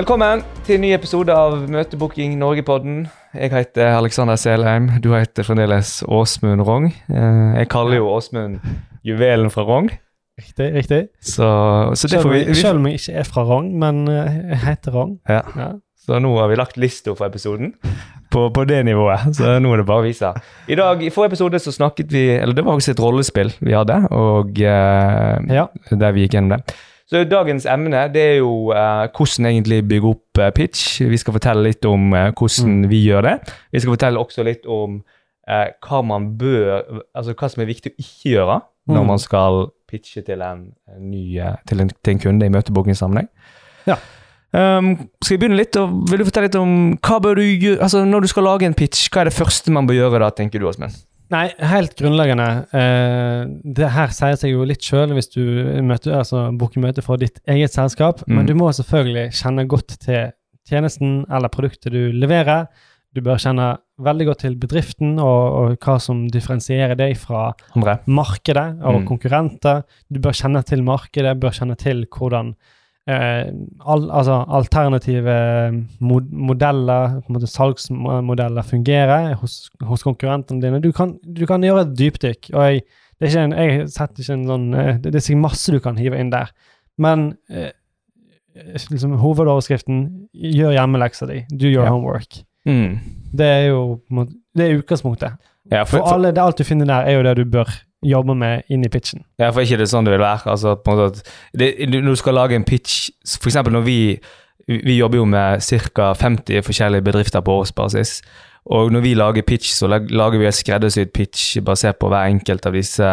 Velkommen til en ny episode av Møtebooking Norge-podden. Jeg heter Alexander Selheim. Du heter fremdeles Åsmund Rong. Eh, Jeg kaller jo Åsmund juvelen fra Rong. Riktig. riktig. Så, så det Selv vi, vi selv om jeg ikke er fra Rong, men eh, jeg heter Rong. ja. Ja. Så nå har vi lagt lista for episoden på, på det nivået. Så nå er det bare å vise. I dag, i forrige episode så snakket vi Eller det var også et rollespill vi hadde, og eh, Ja. der vi gikk gjennom det. Så dagens emne det er jo eh, hvordan egentlig bygge opp eh, pitch. Vi skal fortelle litt om eh, hvordan vi gjør det. Vi skal fortelle også litt om eh, hva man bør Altså hva som er viktig å ikke gjøre når Mm. man skal pitche til en, en ny eh, til en, til en kunde i møtebookingssammenheng. Ja. Um, skal vi begynne litt, og Vil du fortelle litt om hva bør du gjøre, altså når du skal lage en pitch, hva er det første man bør gjøre da, tenker du, Åsmund? Nei, helt grunnleggende. Eh, det her sier seg jo litt sjøl hvis du møter, altså, booker møte for ditt eget selskap, Mm. men du må selvfølgelig kjenne godt til tjenesten eller produktet du leverer. Du bør kjenne veldig godt til bedriften og, og hva som differensierer deg fra Andre? markedet og Mm. konkurrenter. Du bør kjenne til markedet, bør kjenne til hvordan al, altså alternative mod modeller, salgsmodeller, fungerer hos, hos konkurrentene dine. Du kan, du kan gjøre et dypdykk. og jeg, det en, jeg en sånn, eh, det, det er masse du kan hive inn der. Men eh, liksom, hovedoverskriften gjør hjemmeleksa di. Do your Ja. homework. Mm. Det er jo det er utgangspunktet. Ja, For, alle, det alt du finner der, er jo det du bør jobbe med inn i pitchen. Ja, for ikke det er sånn det vil være. Altså, på en måte det, når du skal lage en pitch, for eksempel når vi, vi jobber jo med ca. 50 forskjellige bedrifter på årsbasis, og når vi lager pitch, så lager vi en skreddersydd pitch basert på hver enkelt av disse,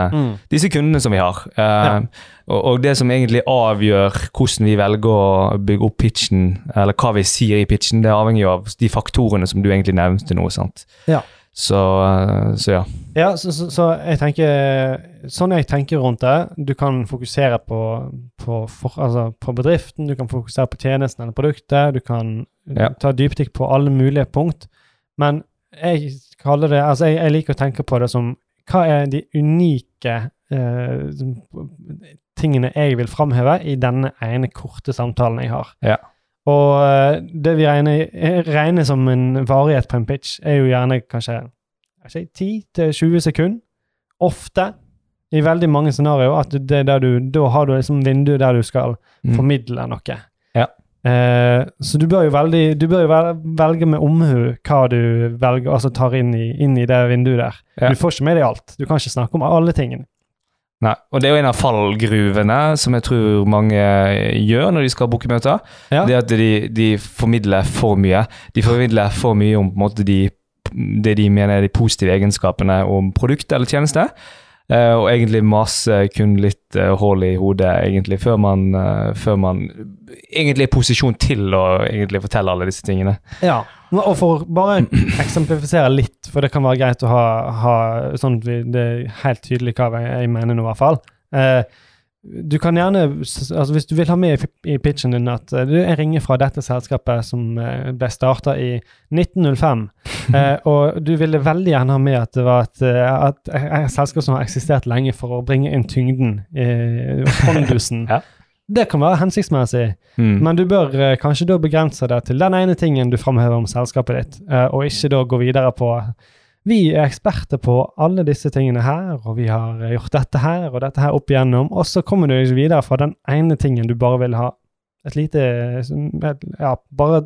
disse kundene som vi har. Eh, og, og det som egentlig avgjør hvordan vi velger å bygge opp pitchen, eller hva vi sier i pitchen, det avhenger jo av de faktorene som du egentlig nevnte nå, sant? Ja. Så, eh, så ja. Ja, så, så, så jeg tenker Sånn jeg tenker rundt det Du kan fokusere på, på, for, altså på bedriften, du kan fokusere på tjenesten eller produktet, du kan Ja. ta dypdykk på alle mulige punkt. Men jeg det Altså, jeg, jeg liker å tenke på det som Hva er de unike eh, tingene jeg vil framheve i denne ene korte samtalen jeg har? Ja. Og eh, det vi regner, eh, regner som en varighet på en pitch, er jo gjerne kanskje kanskje 10-20 sekunder. Ofte, i veldig mange scenarioer, at det er der du, da har du liksom vindu der du skal Mm. formidle noe. Ja. Eh, så du bør jo veldig, du bør jo vel- velge med omhu hva du velger, altså tar inn i, inn i det vinduet der. Ja. Du får ikke med deg alt. Du kan ikke snakke om alle tingene. Nei, og det er jo en av fallgruvene som jeg tror mange gjør når de skal booke møter. Ja. Det at de, de formidler for mye. De formidler for mye om måte, de, det de mener er de positive egenskapene om produkt eller tjeneste. Eh, og egentlig masse kun litt uh, hull i hodet, egentlig, før man, eh, før man egentlig er i posisjon til å egentlig fortelle alle disse tingene. Ja, og for bare eksemplifisere litt, for det kan være greit å ha, ha sånn at det er helt tydelig hva jeg, jeg mener nå, i hvert fall. Eh, du kan gjerne, altså Hvis du vil ha med i, pitchen din at eh, du jeg ringer fra dette selskapet som eh, ble starta i 1905, eh, og du ville veldig gjerne ha med at det var et, et, et selskap som har eksistert lenge for å bringe inn tyngden i fondusen. Ja. Det kan være hensiktsmessig. Mm. Men du bør eh, kanskje da begrense det til den ene tingen du framhever om selskapet ditt, eh, og ikke da gå videre på Vi er eksperter på alle disse tingene her, og vi har eh, gjort dette her og dette her opp igjennom, og så kommer du ikke videre fra den ene tingen du bare vil ha et lite Ja, bare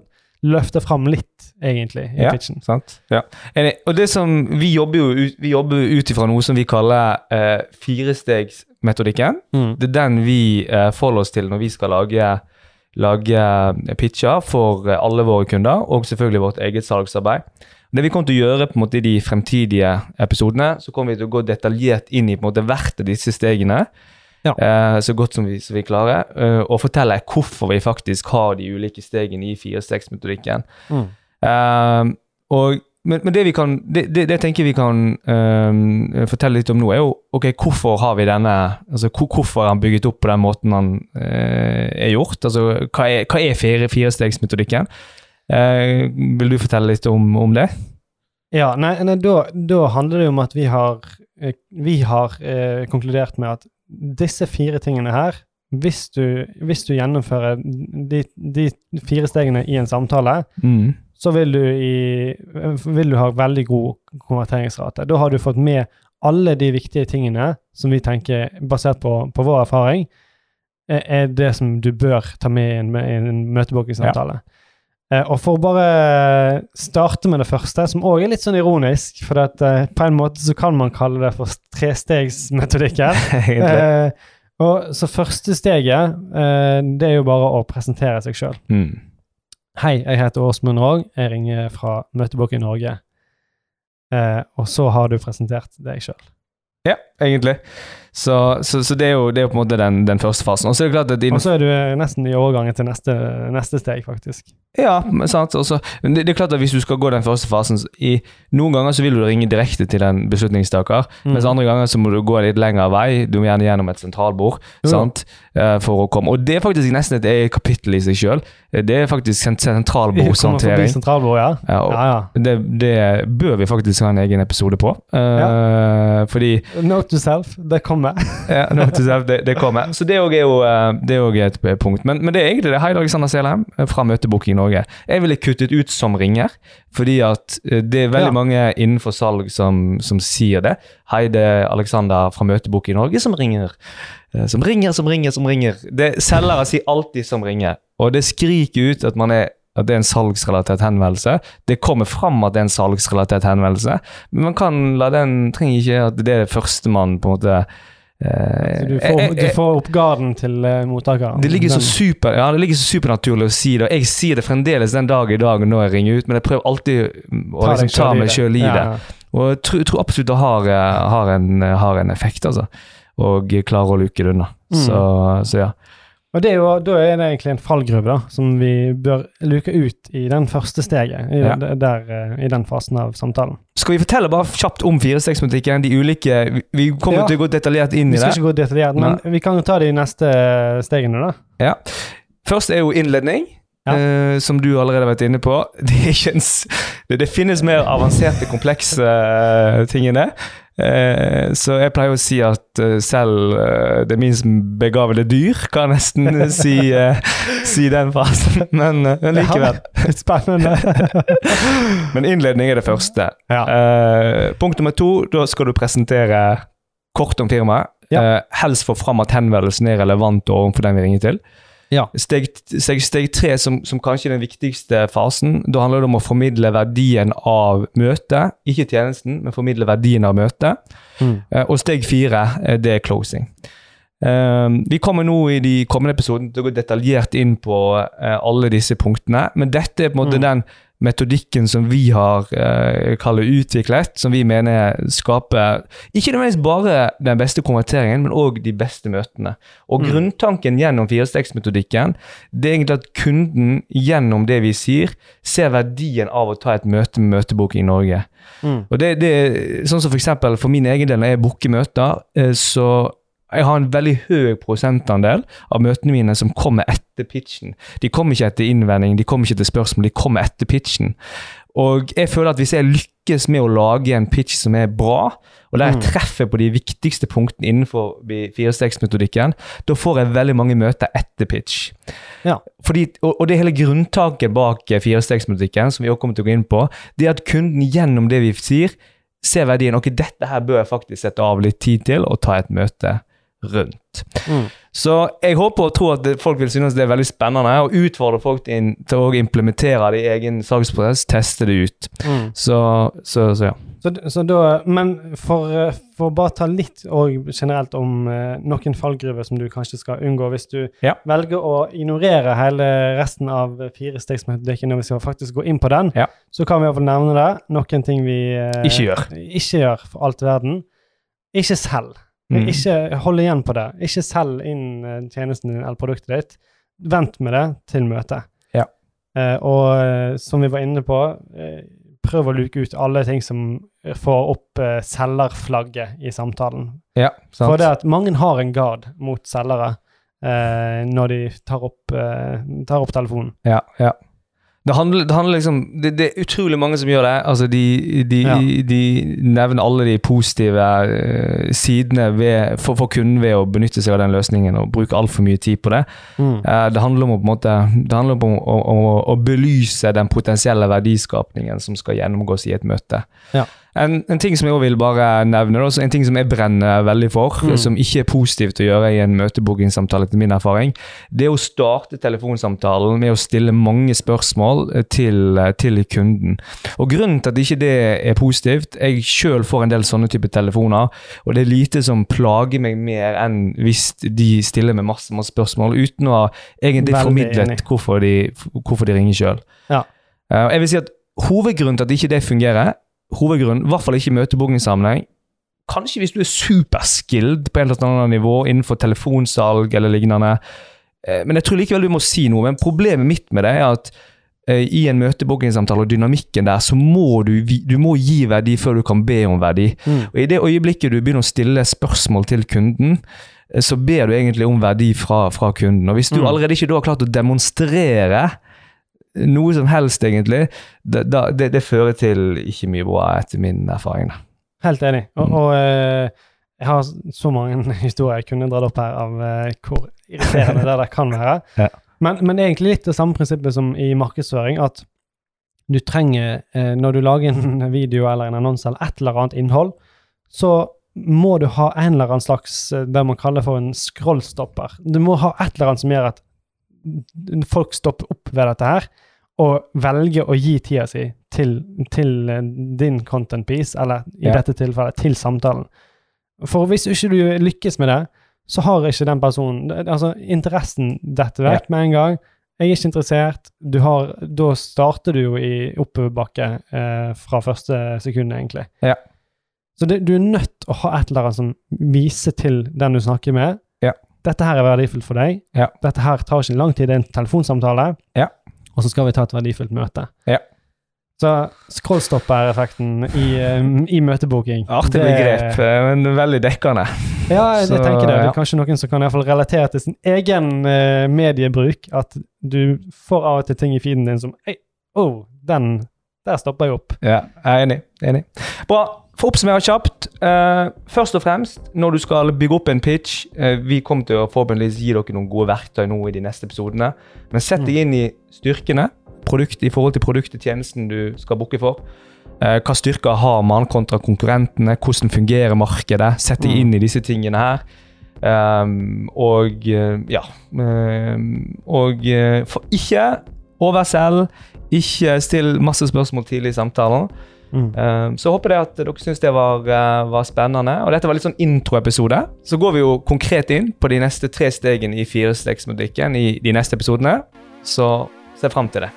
løfte fram litt, egentlig, i Ja. pitchen. Sant? Ja. Enig. Og det som Vi jobber jo vi jobber ut ifra noe som vi kaller eh, firestegsmetodikken. Mm. Det er den vi eh, forholder oss til når vi skal lage, lage pitcher for eh, alle våre kunder, og selvfølgelig vårt eget salgsarbeid. Det vi kommer til å gjøre på en måte i de fremtidige episodene, så kommer vi til å gå detaljert inn i på en måte hvert av disse stegene. Ja. Eh, så godt som vi, som vi klarer, eh, og fortelle hvorfor vi faktisk har de ulike stegene i firestegsmetodikken. Mm. Eh, og, men, men det vi kan det, det, det tenker vi kan ehm, fortelle litt om nå, er jo ok, hvorfor har vi denne altså hvor, Hvorfor er han bygget opp på den måten han eh, er gjort? altså Hva er, hva er fire, firestegsmetodikken? Eh, vil du fortelle litt om, om det? Ja, nei, nei da, da handler det jo om at vi har, eh, vi har eh, konkludert med at disse fire tingene her hvis du, hvis du gjennomfører de, de fire stegene i en samtale, Mm. så vil du, i, vil du ha veldig god konverteringsrate. Da har du fått med alle de viktige tingene som vi tenker, basert på, på vår erfaring, er er det som du bør ta med i en, i en møtebookingsamtale. Eh, og for å bare starte med det første, som òg er litt sånn ironisk, for at, eh, på en måte så kan man kalle det for trestegsmetodikken. Eh, og så første steget, eh, det er jo bare å presentere seg sjøl. Mm. Hei, jeg heter Åsmund Rogg. Jeg ringer fra Møtebok i Norge. Eh, og så har du presentert deg sjøl. Ja, egentlig. Så, så, så det, er jo, det er jo på en måte den, den første fasen. Og så er det klart at Og så er du eh, nesten i overgangen til neste, neste steg, faktisk. Ja, sant. Også, det, det er klart at hvis du skal gå den første fasen i, Noen ganger så vil du ringe direkte til den beslutningstaker, Mm. mens andre ganger så må du gå en litt lengre vei. Du må gjerne gjennom et sentralbord mm. sant? Eh, for å komme. Og det er faktisk nesten et kapittel i seg sjøl. Det er faktisk sentralbordshåndtering. sentralbord, ja. Ja, Ja, ja. det, det bør vi faktisk ha en egen episode på. Eh, Fordi Note to self, det kommer. Ja, to self, det, det kommer. Så det er jo eh, det er et punkt. Men, men det er egentlig det. Hei, Alexander Selheim eh, fra Møtebooking Norge. Jeg ville kuttet ut som ringer, fordi at eh, det er veldig Ja. mange innenfor salg som, som sier det. Hei, det er Alexander fra Møtebooking Norge som ringer. Eh, Som ringer, som ringer, som ringer. Det, selgere sier alltid 'som ringer', og det skriker ut at man er at det er en salgsrelatert henvendelse. Det kommer fram at det er en salgsrelatert henvendelse, men man kan la den trenger ikke at det er det første man på en måte eh, du får, jeg- du får opp garden til uh, mottakeren. det ligger, så super, ja, det ligger så supernaturlig å si det. og Jeg sier det fremdeles den dag i dag når jeg ringer ut, men jeg prøver alltid å Ta liksom ta meg sjøl i det. ja. Og jeg tror, tror absolutt det har, eh, har, en, har en effekt, altså. Og klarer å luke det unna. Mm. Så, så ja. Og det er jo, da er det egentlig en fallgruve da, som vi bør luke ut i den første steget, i, Ja. den, der, eh, i den fasen av samtalen. Skal vi fortelle bare kjapt om firestegsmetikken? De ulike Vi, vi kommer Ja. til å gå detaljert inn Vi i skal det. ikke gå detaljert, men vi kan jo ta de neste stegene, da. Ja. Først er jo innledning. Ja. eh, som du allerede har vært inne på. Det, en, det, det finnes mer avanserte, komplekse uh, ting enn det. Eh, så jeg pleier å si at eh, selv eh, det minst begavede dyr kan nesten si, si den fasen. Men, men likevel. Ja, spennende. Men innledning er det første. ja. Punkt nummer to, da skal du presentere kort om firmaet. Ja. Helst få fram at henvendelsen er relevant overfor den vi ringer til. Ja. Steg, steg, steg tre, som, som kanskje er den viktigste fasen, da handler det om å formidle verdien av møtet. Ikke tjenesten, men formidle verdien av møtet. Mm. Eh, og steg fire, eh, det er closing. Eh, vi kommer nå i de kommende episodene til å gå detaljert inn på eh, alle disse punktene, men dette er på en måte Mm. den metodikken som vi har kallet kaller utviklet, som vi mener skaper ikke nødvendigvis bare den beste konverteringen, men òg de beste møtene. Og Mm. grunntanken gjennom firestegsmetodikken det er egentlig at kunden gjennom det vi sier, ser verdien av å ta et møte med Møtebok i Norge. Mm. Og det, det sånn som for eksempel for min egen del, når jeg booker møter, eh, så jeg har en veldig høy prosentandel av møtene mine som kommer etter pitchen. De kommer ikke etter innvending, de kommer ikke etter spørsmål, de kommer etter pitchen. Og jeg føler at hvis jeg lykkes med å lage en pitch som er bra, og der jeg Mm. treffer på de viktigste punktene innenfor firestegsmetodikken, da får jeg veldig mange møter etter pitch. Ja. Fordi, og, og det hele grunntaket bak firestegsmetodikken, som vi også kommer til å gå inn på, det er at kunden gjennom det vi sier, ser verdien. Ok, dette her bør jeg faktisk sette av litt tid til og ta et møte rundt. Mm. Så jeg håper og tror at folk vil synes det er veldig spennende, og utfordre folk til, til å implementere det i egen salgsprosess, teste det ut. Mm. Så, så, så ja. Så, så da, men for, for å bare ta litt og generelt om eh, noen fallgruver som du kanskje skal unngå hvis du Ja. velger å ignorere hele resten av fire firestegsmetodikken når vi skal faktisk gå inn på den, Ja. så kan vi iallfall nevne det. Noen ting vi eh, Ikke gjør. Ikke gjør for alt verden. Ikke selg. Mm. Ikke hold igjen på det. Ikke selg inn eh, tjenesten din eller produktet ditt. Vent med det til møtet. Ja. Eh, og eh, som vi var inne på, eh, prøv å luke ut alle ting som får opp eh, selgerflagget i samtalen. Ja, sant. For det at mange har en gard mot selgere eh, når de tar opp, tar opp telefonen. Ja, ja. Det handler, det handler liksom det, det er utrolig mange som gjør det. Altså de, de, Ja. de nevner alle de positive uh, sidene ved, for, for kunden ved å benytte seg av den løsningen og bruke altfor mye tid på det. Mm. Uh, det handler om å, måte, det handler om å, å, å belyse den potensielle verdiskapningen som skal gjennomgås i et møte. Ja. En, en ting som jeg også vil bare nevne, da, en ting som jeg brenner veldig for, Mm. som ikke er positivt å gjøre i en møtebookingsamtale, etter min erfaring, det er å starte telefonsamtalen med å stille mange spørsmål eh, til, eh, til kunden. Og Grunnen til at ikke det er positivt Jeg sjøl får en del sånne typer telefoner, og det er lite som plager meg mer enn hvis de stiller med masse, masse spørsmål uten å ha egentlig Veldig formidlet enig. hvorfor de, hvorfor de ringer sjøl. Ja. jeg vil si at Hovedgrunnen til at ikke det fungerer, hovedgrunnen, i hvert fall ikke i møtebookingsammenheng, Kanskje hvis du er superskilled på en eller annen nivå innenfor telefonsalg eller lignende. Eh, Men jeg tror likevel du må si noe. Men problemet mitt med det er at eh, i en møtebookingsamtale og dynamikken der, så må du, du må gi verdi før du kan be om verdi. Mm. Og I det øyeblikket du begynner å stille spørsmål til kunden, eh, så ber du egentlig om verdi fra, fra kunden. Og Hvis du Mm. allerede ikke har klart å demonstrere noe som helst, egentlig, det, det, det fører til ikke mye bra, etter min erfaring. da. Helt enig. Og, Mm. og eh, jeg har så mange historier jeg kunne dratt opp her av eh, hvor irriterende det der kan være. Ja. Men, men egentlig litt det samme prinsippet som i markedsføring, at du trenger, eh, når du lager en video eller en annonse eller et eller annet innhold, så må du ha en eller annen slags det man kaller for en scrollstopper. Du må ha et eller annet som gjør at folk stopper opp ved dette her, og velger å gi tida si til, til eh, din content piece, eller i Ja. dette tilfellet til samtalen. For hvis ikke du lykkes med det, så har ikke den personen Altså, interessen detter vekk med en gang. Jeg er ikke interessert. Du har, da starter du jo i oppoverbakke eh, fra første sekund, egentlig. Ja. Så det, du er nødt til å ha et eller annet som viser til den du snakker med. Ja. Dette her er verdifullt for deg. Ja. Dette her tar ikke lang tid, det er en telefonsamtale. Ja. Og så skal vi ta et verdifullt møte. Ja. Så scrollstopper-effekten i, eh, i møtebooking Artig begrep, eh, men veldig dekkende. Ja, jeg, Så, tenker det. Det er kanskje noen som kan i hvert fall relatere til sin egen uh, mediebruk. At du får av og til ting i feeden din som Å, oh, den Der stopper jeg opp. Ja, jeg er enig. enig. Bra. For å oppsummere kjapt. Uh, først og fremst, når du skal bygge opp en pitch uh, Vi kommer til å forhåpentligvis gi dere noen gode verktøy nå i de neste episodene. Men sett deg inn i styrkene produkt, i forhold til produktet, tjenesten du skal booke for. Uh, hva styrker har man kontra konkurrentene? Hvordan fungerer markedet? Sett deg Mm. inn i disse tingene her. Um, og ja um, Og for ikke overselg. Ikke still masse spørsmål tidlig i samtalen. Mm. Um, så håper jeg at dere syns det var, eh, var spennende. Og dette var litt sånn introepisode. Så går vi jo konkret inn på de neste tre stegene i firestegsmetodikken i de neste episodene. Så se fram til det.